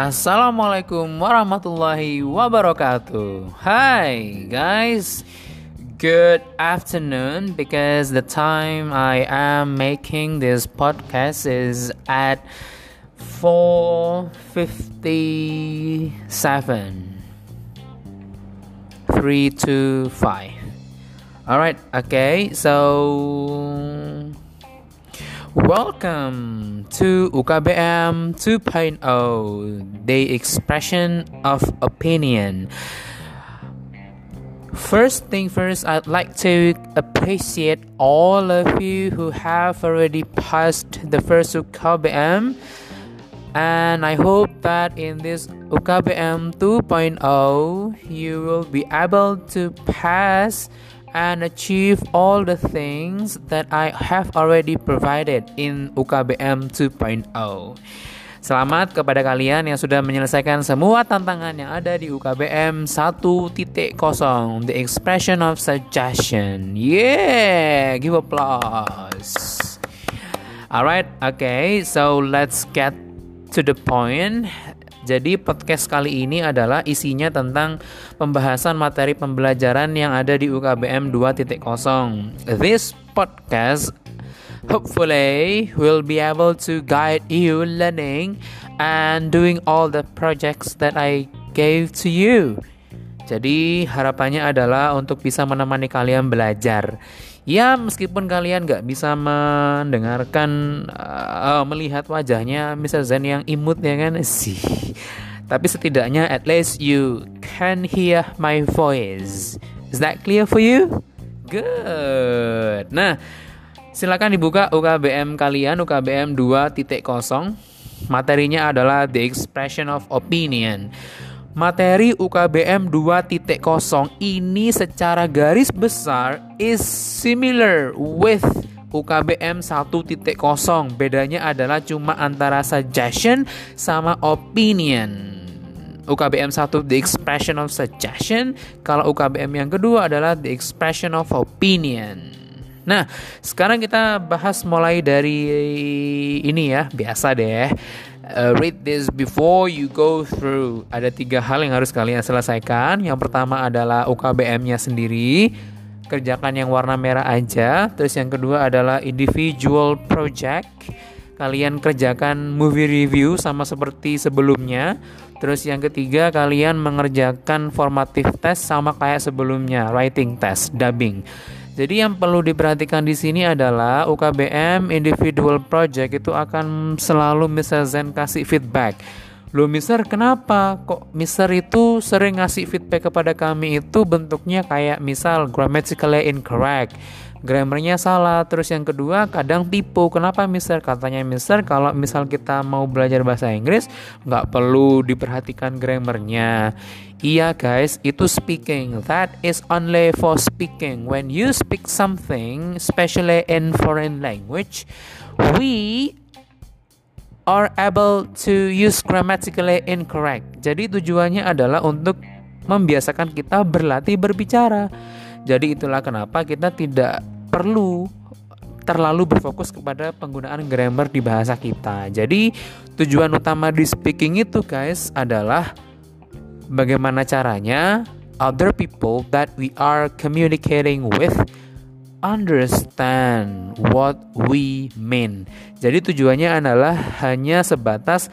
Assalamualaikum warahmatullahi wabarakatuh. Hi guys, good afternoon because the time I am making this podcast is at 4:57. 3 to 5. Alright, okay, so Welcome to UKBM 2.0, the expression of opinion. First thing first, I'd like to appreciate all of you who have already passed the first UKBM. And I hope that in this UKBM 2.0, you will be able to pass and achieve all the things that I have already provided in UKBM 2.0. Selamat kepada kalian yang sudah menyelesaikan semua tantangan yang ada di UKBM 1.0 The Expression of Suggestion. Yeah, give applause. Alright, okay, so let's get to the point jadi podcast kali ini adalah isinya tentang pembahasan materi pembelajaran yang ada di UKBM 2.0. This podcast hopefully will be able to guide you learning and doing all the projects that I gave to you. Jadi harapannya adalah untuk bisa menemani kalian belajar. Ya meskipun kalian gak bisa mendengarkan uh, melihat wajahnya Mr. Zen yang imut ya kan sih. Tapi setidaknya at least you can hear my voice. Is that clear for you? Good. Nah, silakan dibuka UKBM kalian UKBM 2.0. Materinya adalah the expression of opinion. Materi UKBM 2.0 ini secara garis besar is similar with UKBM 1.0. Bedanya adalah cuma antara suggestion sama opinion. UKBM 1 the expression of suggestion, kalau UKBM yang kedua adalah the expression of opinion. Nah, sekarang kita bahas mulai dari ini ya, biasa deh uh, read this before you go through. Ada tiga hal yang harus kalian selesaikan. Yang pertama adalah UKBM-nya sendiri. Kerjakan yang warna merah aja. Terus yang kedua adalah individual project. Kalian kerjakan movie review sama seperti sebelumnya. Terus yang ketiga kalian mengerjakan formative test sama kayak sebelumnya, writing test, dubbing. Jadi yang perlu diperhatikan di sini adalah UKBM individual project itu akan selalu Mr. Zen kasih feedback. Loh Mister kenapa kok Mister itu sering ngasih feedback kepada kami itu bentuknya kayak misal grammatically incorrect grammarnya salah. Terus yang kedua kadang tipu. Kenapa mister? Katanya mister kalau misal kita mau belajar bahasa Inggris nggak perlu diperhatikan grammarnya. Iya guys itu speaking. That is only for speaking. When you speak something especially in foreign language we are able to use grammatically incorrect. Jadi tujuannya adalah untuk membiasakan kita berlatih berbicara jadi itulah kenapa kita tidak perlu terlalu berfokus kepada penggunaan grammar di bahasa kita. Jadi tujuan utama di speaking itu guys adalah bagaimana caranya other people that we are communicating with understand what we mean. Jadi tujuannya adalah hanya sebatas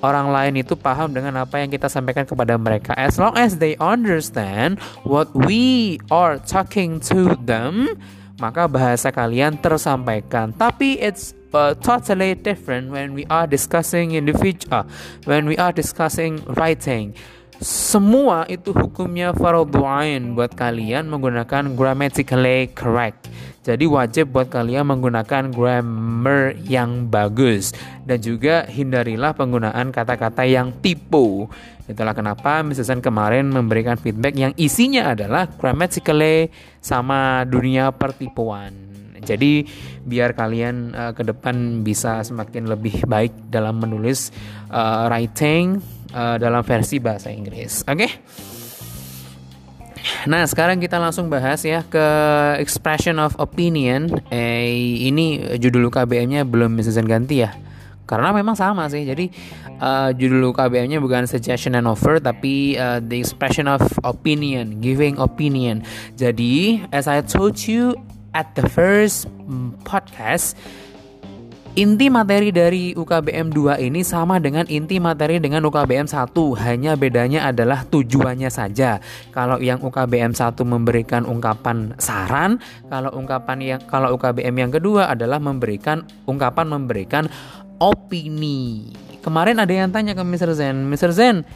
orang lain itu paham dengan apa yang kita sampaikan kepada mereka. As long as they understand what we are talking to them, maka bahasa kalian tersampaikan. Tapi it's uh, totally different when we are discussing individual, when we are discussing writing. Semua itu hukumnya fardhu ain buat kalian menggunakan grammatically correct. Jadi wajib buat kalian menggunakan grammar yang bagus dan juga hindarilah penggunaan kata-kata yang tipu. Itulah kenapa. Sen kemarin memberikan feedback yang isinya adalah grammatically sama dunia pertipuan. Jadi biar kalian uh, ke depan bisa semakin lebih baik dalam menulis uh, writing uh, dalam versi bahasa Inggris. Oke? Okay? Nah, sekarang kita langsung bahas ya ke expression of opinion. Eh, ini judul KBM-nya belum bisa ganti ya. karena memang sama sih jadi uh, judul UKBM-nya bukan suggestion and offer tapi uh, the expression of opinion giving opinion jadi as I told you at the first podcast Inti materi dari UKBM 2 ini sama dengan inti materi dengan UKBM 1, hanya bedanya adalah tujuannya saja. Kalau yang UKBM 1 memberikan ungkapan saran, kalau ungkapan yang kalau UKBM yang kedua adalah memberikan ungkapan memberikan opini. Kemarin ada yang tanya ke Mr. Zen, Mr. Zen,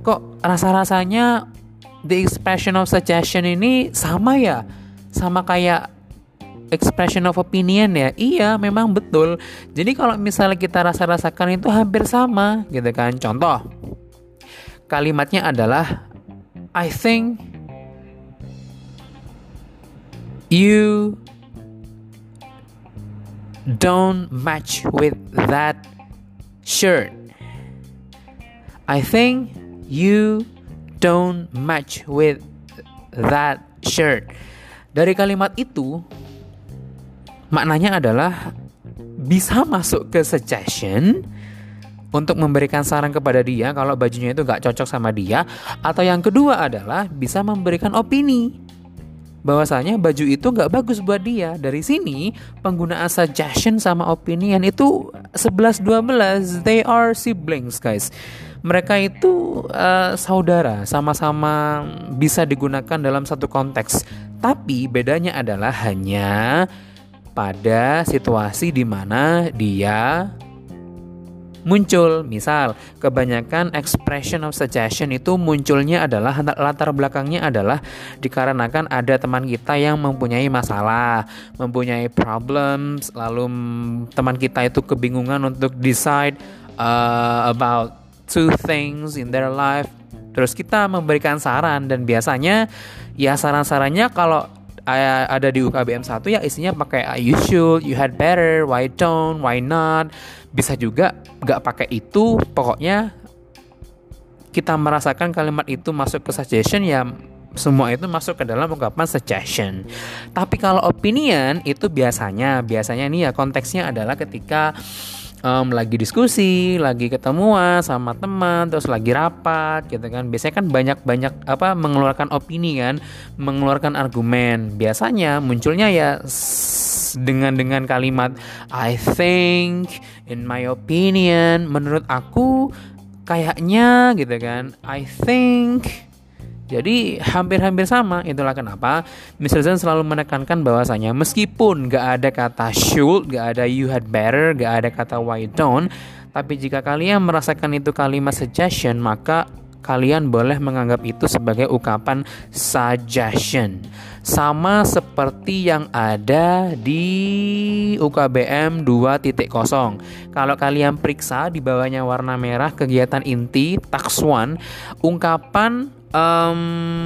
kok rasa-rasanya the expression of suggestion ini sama ya? Sama kayak expression of opinion ya. Iya memang betul. Jadi kalau misalnya kita rasa-rasakan itu hampir sama gitu kan. Contoh kalimatnya adalah I think you don't match with that shirt. I think you don't match with that shirt. Dari kalimat itu Maknanya adalah bisa masuk ke suggestion untuk memberikan saran kepada dia kalau bajunya itu gak cocok sama dia. Atau yang kedua adalah bisa memberikan opini. Bahwasanya baju itu gak bagus buat dia. Dari sini penggunaan suggestion sama opinion itu 11-12 they are siblings guys. Mereka itu uh, saudara. Sama-sama bisa digunakan dalam satu konteks. Tapi bedanya adalah hanya pada situasi di mana dia muncul. Misal, kebanyakan expression of suggestion itu munculnya adalah latar belakangnya adalah dikarenakan ada teman kita yang mempunyai masalah, mempunyai problems, lalu teman kita itu kebingungan untuk decide uh, about two things in their life. Terus kita memberikan saran dan biasanya ya saran-sarannya kalau ada di UKBM 1 ya isinya pakai ah, you should, you had better, why don't, why not. Bisa juga nggak pakai itu, pokoknya kita merasakan kalimat itu masuk ke suggestion ya semua itu masuk ke dalam ungkapan suggestion. Tapi kalau opinion itu biasanya biasanya ini ya konteksnya adalah ketika um, lagi diskusi, lagi ketemuan sama teman, terus lagi rapat gitu kan. Biasanya kan banyak-banyak apa mengeluarkan opini kan, mengeluarkan argumen. Biasanya munculnya ya dengan dengan kalimat I think, in my opinion, menurut aku kayaknya gitu kan. I think jadi hampir-hampir sama, itulah kenapa Mr. Zen selalu menekankan bahwasanya meskipun gak ada kata should, gak ada you had better, gak ada kata why don't, tapi jika kalian merasakan itu kalimat suggestion, maka kalian boleh menganggap itu sebagai ungkapan suggestion. Sama seperti yang ada di UKBM 2.0. Kalau kalian periksa di bawahnya warna merah kegiatan inti tax 1, ungkapan um,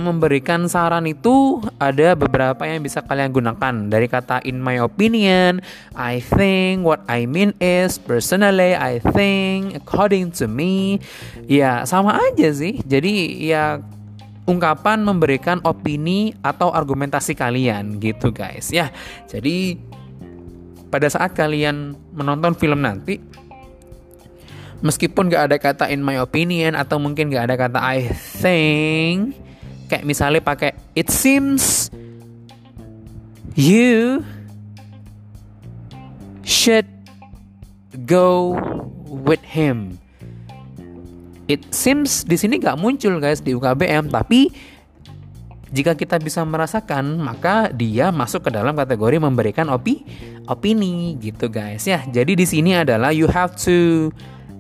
memberikan saran itu ada beberapa yang bisa kalian gunakan dari kata in my opinion, I think, what I mean is, personally I think, according to me, ya sama aja sih. Jadi ya ungkapan memberikan opini atau argumentasi kalian gitu guys ya. Jadi pada saat kalian menonton film nanti meskipun gak ada kata in my opinion atau mungkin gak ada kata I think kayak misalnya pakai it seems you should go with him it seems di sini gak muncul guys di UKBM tapi jika kita bisa merasakan, maka dia masuk ke dalam kategori memberikan opi opini gitu guys ya. Jadi di sini adalah you have to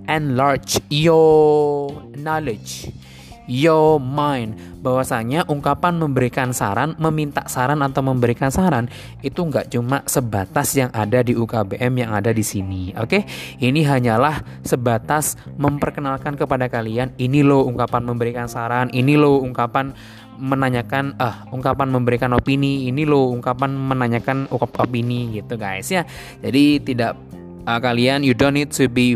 enlarge your knowledge your mind bahwasanya ungkapan memberikan saran, meminta saran atau memberikan saran itu nggak cuma sebatas yang ada di UKBM yang ada di sini. Oke, okay? ini hanyalah sebatas memperkenalkan kepada kalian ini loh ungkapan memberikan saran, ini loh ungkapan menanyakan uh, ungkapan memberikan opini, ini loh ungkapan menanyakan opini gitu guys ya. Jadi tidak uh, kalian you don't need to be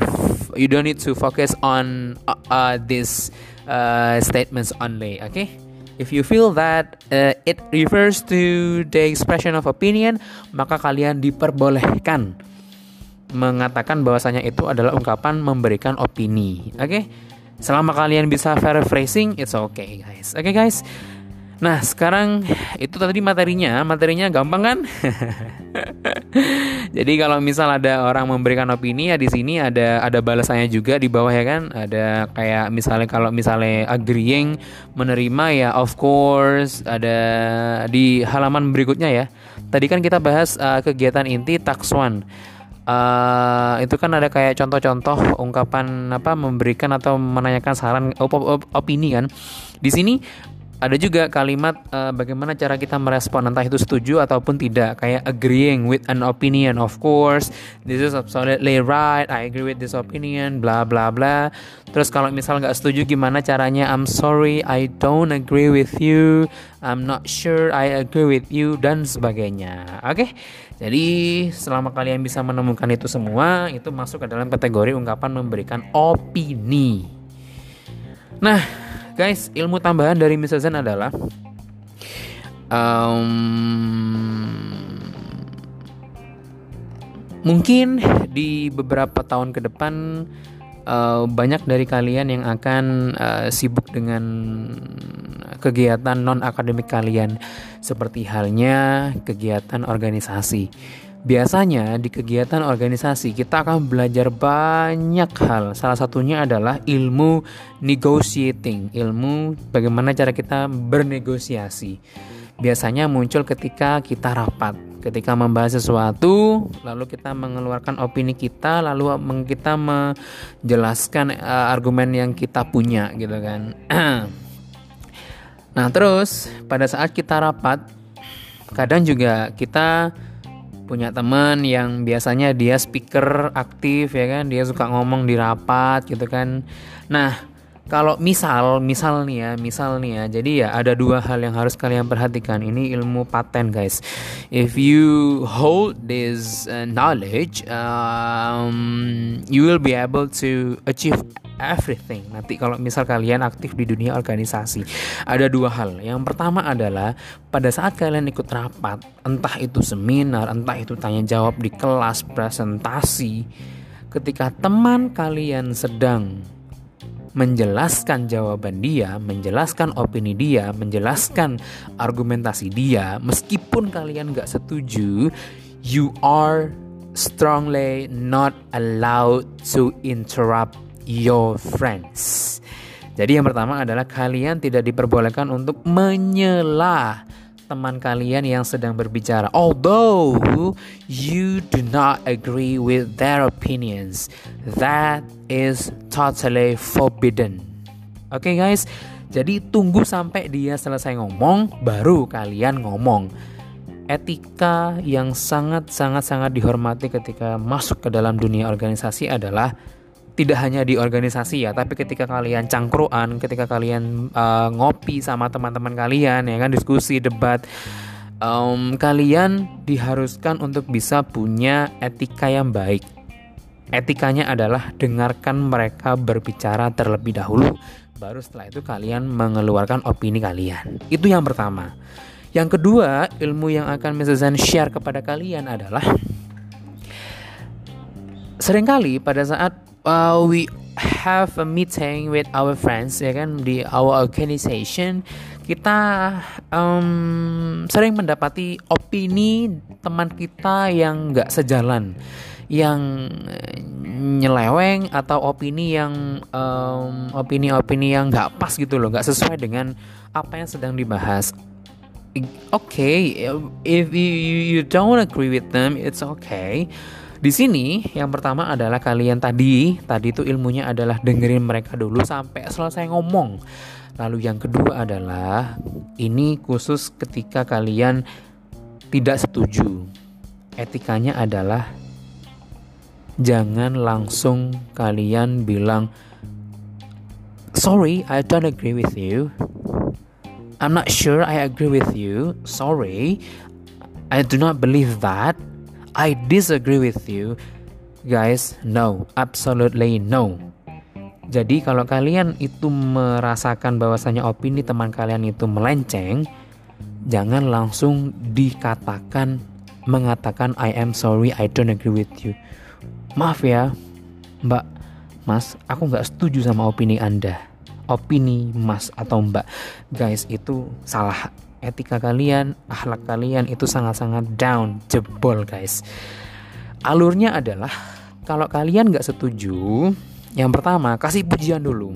you don't need to focus on uh, uh, these uh, statements only okay if you feel that uh, it refers to the expression of opinion maka kalian diperbolehkan mengatakan bahwasanya itu adalah ungkapan memberikan opini. Oke? Okay? Selama kalian bisa paraphrasing, it's okay, guys. Oke, okay, guys. Nah, sekarang itu tadi materinya, materinya gampang kan? Jadi kalau misal ada orang memberikan opini ya di sini ada ada balasannya juga di bawah ya kan? Ada kayak misalnya kalau misalnya agreeing menerima ya of course, ada di halaman berikutnya ya. Tadi kan kita bahas uh, kegiatan inti tax one. Uh, itu kan ada kayak contoh-contoh ungkapan apa memberikan atau menanyakan saran op op opini kan. Di sini ada juga kalimat uh, bagaimana cara kita merespon entah itu setuju ataupun tidak. Kayak agreeing with an opinion of course. This is absolutely right. I agree with this opinion bla bla bla. Terus kalau misal nggak setuju gimana caranya? I'm sorry I don't agree with you. I'm not sure I agree with you dan sebagainya. Oke? Okay? jadi selama kalian bisa menemukan itu semua itu masuk ke dalam kategori ungkapan memberikan opini. Nah guys ilmu tambahan dari Mr. Zen adalah um, mungkin di beberapa tahun ke depan uh, banyak dari kalian yang akan uh, sibuk dengan kegiatan non akademik kalian seperti halnya kegiatan organisasi Biasanya di kegiatan organisasi kita akan belajar banyak hal. Salah satunya adalah ilmu negotiating, ilmu bagaimana cara kita bernegosiasi. Biasanya muncul ketika kita rapat, ketika membahas sesuatu, lalu kita mengeluarkan opini kita, lalu kita menjelaskan uh, argumen yang kita punya gitu kan. nah, terus pada saat kita rapat, kadang juga kita punya teman yang biasanya dia speaker aktif ya kan? Dia suka ngomong di rapat gitu kan. Nah kalau misal misal nih ya misal nih ya jadi ya ada dua hal yang harus kalian perhatikan ini ilmu paten guys if you hold this uh, knowledge um, you will be able to achieve everything. Nanti kalau misal kalian aktif di dunia organisasi, ada dua hal. Yang pertama adalah pada saat kalian ikut rapat, entah itu seminar, entah itu tanya jawab di kelas, presentasi, ketika teman kalian sedang menjelaskan jawaban dia, menjelaskan opini dia, menjelaskan argumentasi dia, meskipun kalian gak setuju, you are strongly not allowed to interrupt your friends. Jadi yang pertama adalah kalian tidak diperbolehkan untuk menyela teman kalian yang sedang berbicara. Although you do not agree with their opinions, that is totally forbidden. Oke okay guys, jadi tunggu sampai dia selesai ngomong, baru kalian ngomong. Etika yang sangat sangat sangat dihormati ketika masuk ke dalam dunia organisasi adalah tidak hanya di organisasi ya, tapi ketika kalian cangkruan, ketika kalian uh, ngopi sama teman-teman kalian, ya kan diskusi, debat, um, kalian diharuskan untuk bisa punya etika yang baik. Etikanya adalah dengarkan mereka berbicara terlebih dahulu, baru setelah itu kalian mengeluarkan opini kalian. Itu yang pertama. Yang kedua, ilmu yang akan Mrs. Zen share kepada kalian adalah sering kali pada saat uh, we have a meeting with our friends ya kan? Di our organization. Kita um, sering mendapati opini teman kita yang nggak sejalan yang nyeleweng atau opini yang opini-opini yang nggak pas gitu loh nggak sesuai dengan apa yang sedang dibahas. Okay, if you, you don't agree with them it's okay di sini yang pertama adalah kalian tadi, tadi itu ilmunya adalah dengerin mereka dulu sampai selesai ngomong. Lalu yang kedua adalah ini khusus ketika kalian tidak setuju. Etikanya adalah jangan langsung kalian bilang sorry, I don't agree with you. I'm not sure I agree with you. Sorry. I do not believe that. I disagree with you. Guys, no, absolutely no. Jadi kalau kalian itu merasakan bahwasanya opini teman kalian itu melenceng, jangan langsung dikatakan mengatakan I am sorry, I don't agree with you. maaf ya mbak mas aku nggak setuju sama opini anda opini mas atau mbak guys itu salah etika kalian akhlak kalian itu sangat-sangat down jebol guys. Alurnya adalah kalau kalian nggak setuju yang pertama kasih pujian dulu.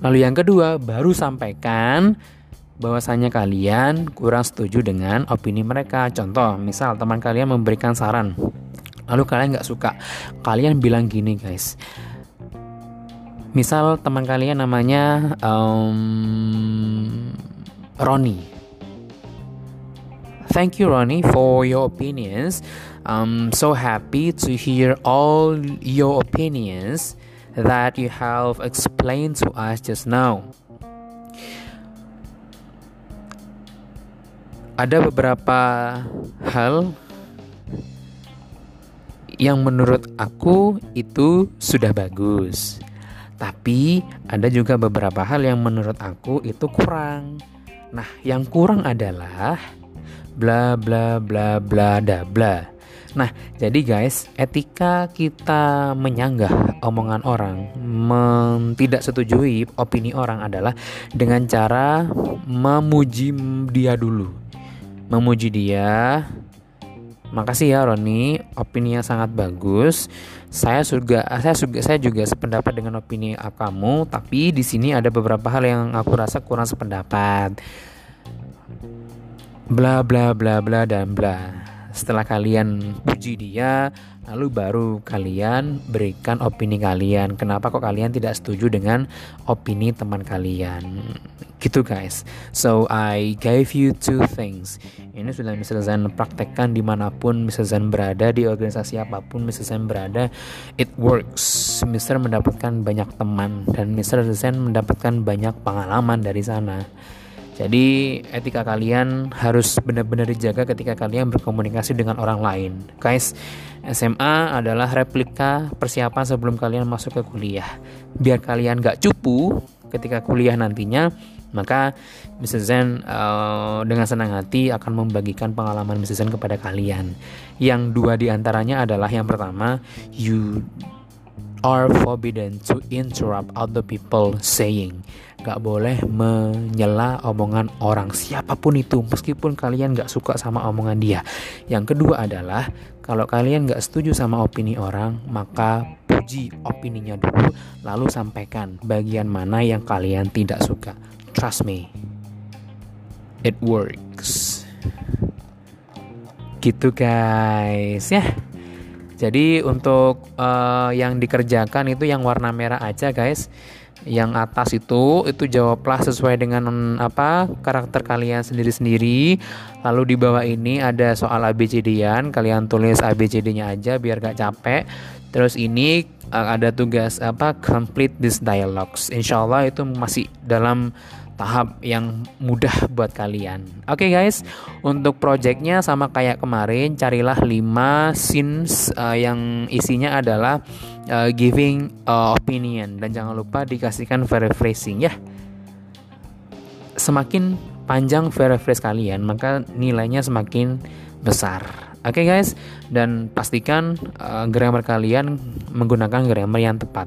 Lalu yang kedua baru sampaikan bahwasanya kalian kurang setuju dengan opini mereka. Contoh misal teman kalian memberikan saran lalu kalian nggak suka kalian bilang gini guys. Misal teman kalian namanya um, Roni thank you Ronnie for your opinions I'm so happy to hear all your opinions that you have explained to us just now ada beberapa hal yang menurut aku itu sudah bagus. Tapi ada juga beberapa hal yang menurut aku itu kurang. Nah, yang kurang adalah bla bla bla bla da bla. Nah, jadi guys, etika kita menyanggah omongan orang, tidak setujui opini orang adalah dengan cara memuji dia dulu. Memuji dia, Makasih ya Roni, opini yang sangat bagus. Saya juga saya juga saya juga sependapat dengan opini kamu, tapi di sini ada beberapa hal yang aku rasa kurang sependapat. Bla bla bla bla dan bla. Setelah kalian puji dia, lalu baru kalian berikan opini kalian. Kenapa kok kalian tidak setuju dengan opini teman kalian? Gitu guys. So I gave you two things. Ini sudah Mr. Zen praktekkan di mana pun Mr. Zen berada di organisasi apa pun Mr. Zen berada, it works. Mr. mendapatkan banyak teman dan Mr. Zen mendapatkan banyak pengalaman dari sana. Jadi etika kalian harus benar-benar dijaga ketika kalian berkomunikasi dengan orang lain. Guys, SMA adalah replika persiapan sebelum kalian masuk ke kuliah. Biar kalian gak cupu ketika kuliah nantinya, maka Mr. Zen uh, dengan senang hati akan membagikan pengalaman Mr. Zen kepada kalian. Yang dua di antaranya adalah yang pertama, you are forbidden to interrupt other people saying gak boleh menyela omongan orang siapa pun itu meskipun kalian gak suka sama omongan dia. Yang kedua adalah kalau kalian gak setuju sama opini orang maka puji opininya dulu lalu sampaikan bagian mana yang kalian tidak suka. Trust me it works. Gitu guys ya jadi untuk uh, yang dikerjakan itu yang warna merah aja guys. Yang atas itu itu jawablah sesuai dengan apa karakter kalian sendiri-sendiri. Lalu di bawah ini ada soal ABCD-an, kalian tulis ABCD-nya aja biar gak capek. Terus ini uh, ada tugas apa complete this dialogues. Insya Allah itu masih dalam tahap yang mudah buat kalian. Oke okay guys, untuk projectnya sama kayak kemarin, carilah 5 scenes uh, yang isinya adalah uh, giving uh, opinion dan jangan lupa dikasihkan paraphrasing ya. Semakin panjang paraphrase kalian, maka nilainya semakin besar. Oke okay guys, dan pastikan uh, grammar kalian menggunakan grammar yang tepat.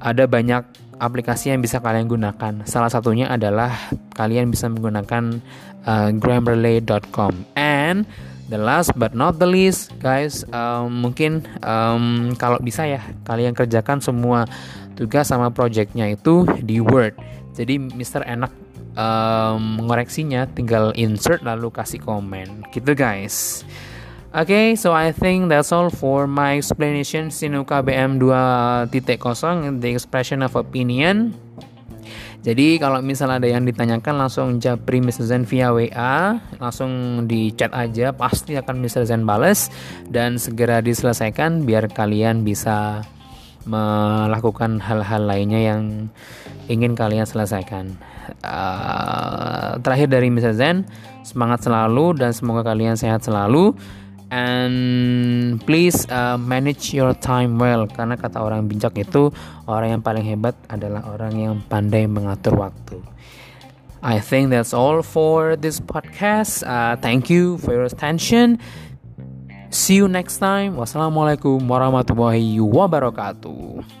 Ada banyak aplikasi yang bisa kalian gunakan. Salah satunya adalah kalian bisa menggunakan uh, grammarly.com. And the last but not the least, guys, um, mungkin um, kalau bisa ya kalian kerjakan semua tugas sama projectnya itu di Word. Jadi Mister enak um, mengoreksinya, tinggal insert lalu kasih komen, gitu guys. Okay, so I think that's all for my explanation in UKBM 2.0 the expression of opinion. Jadi kalau misalnya ada yang ditanyakan langsung japri Mr. Zen via WA, langsung di chat aja, pasti akan Mr. Zen bales dan segera diselesaikan biar kalian bisa melakukan hal-hal lainnya yang ingin kalian selesaikan. Uh, terakhir dari Mr. Zen, semangat selalu dan semoga kalian sehat selalu and please uh, manage your time well karena kata orang bijak itu orang yang paling hebat adalah orang yang pandai mengatur waktu. I think that's all for this podcast. Uh, thank you for your attention. See you next time. Wassalamualaikum warahmatullahi wabarakatuh.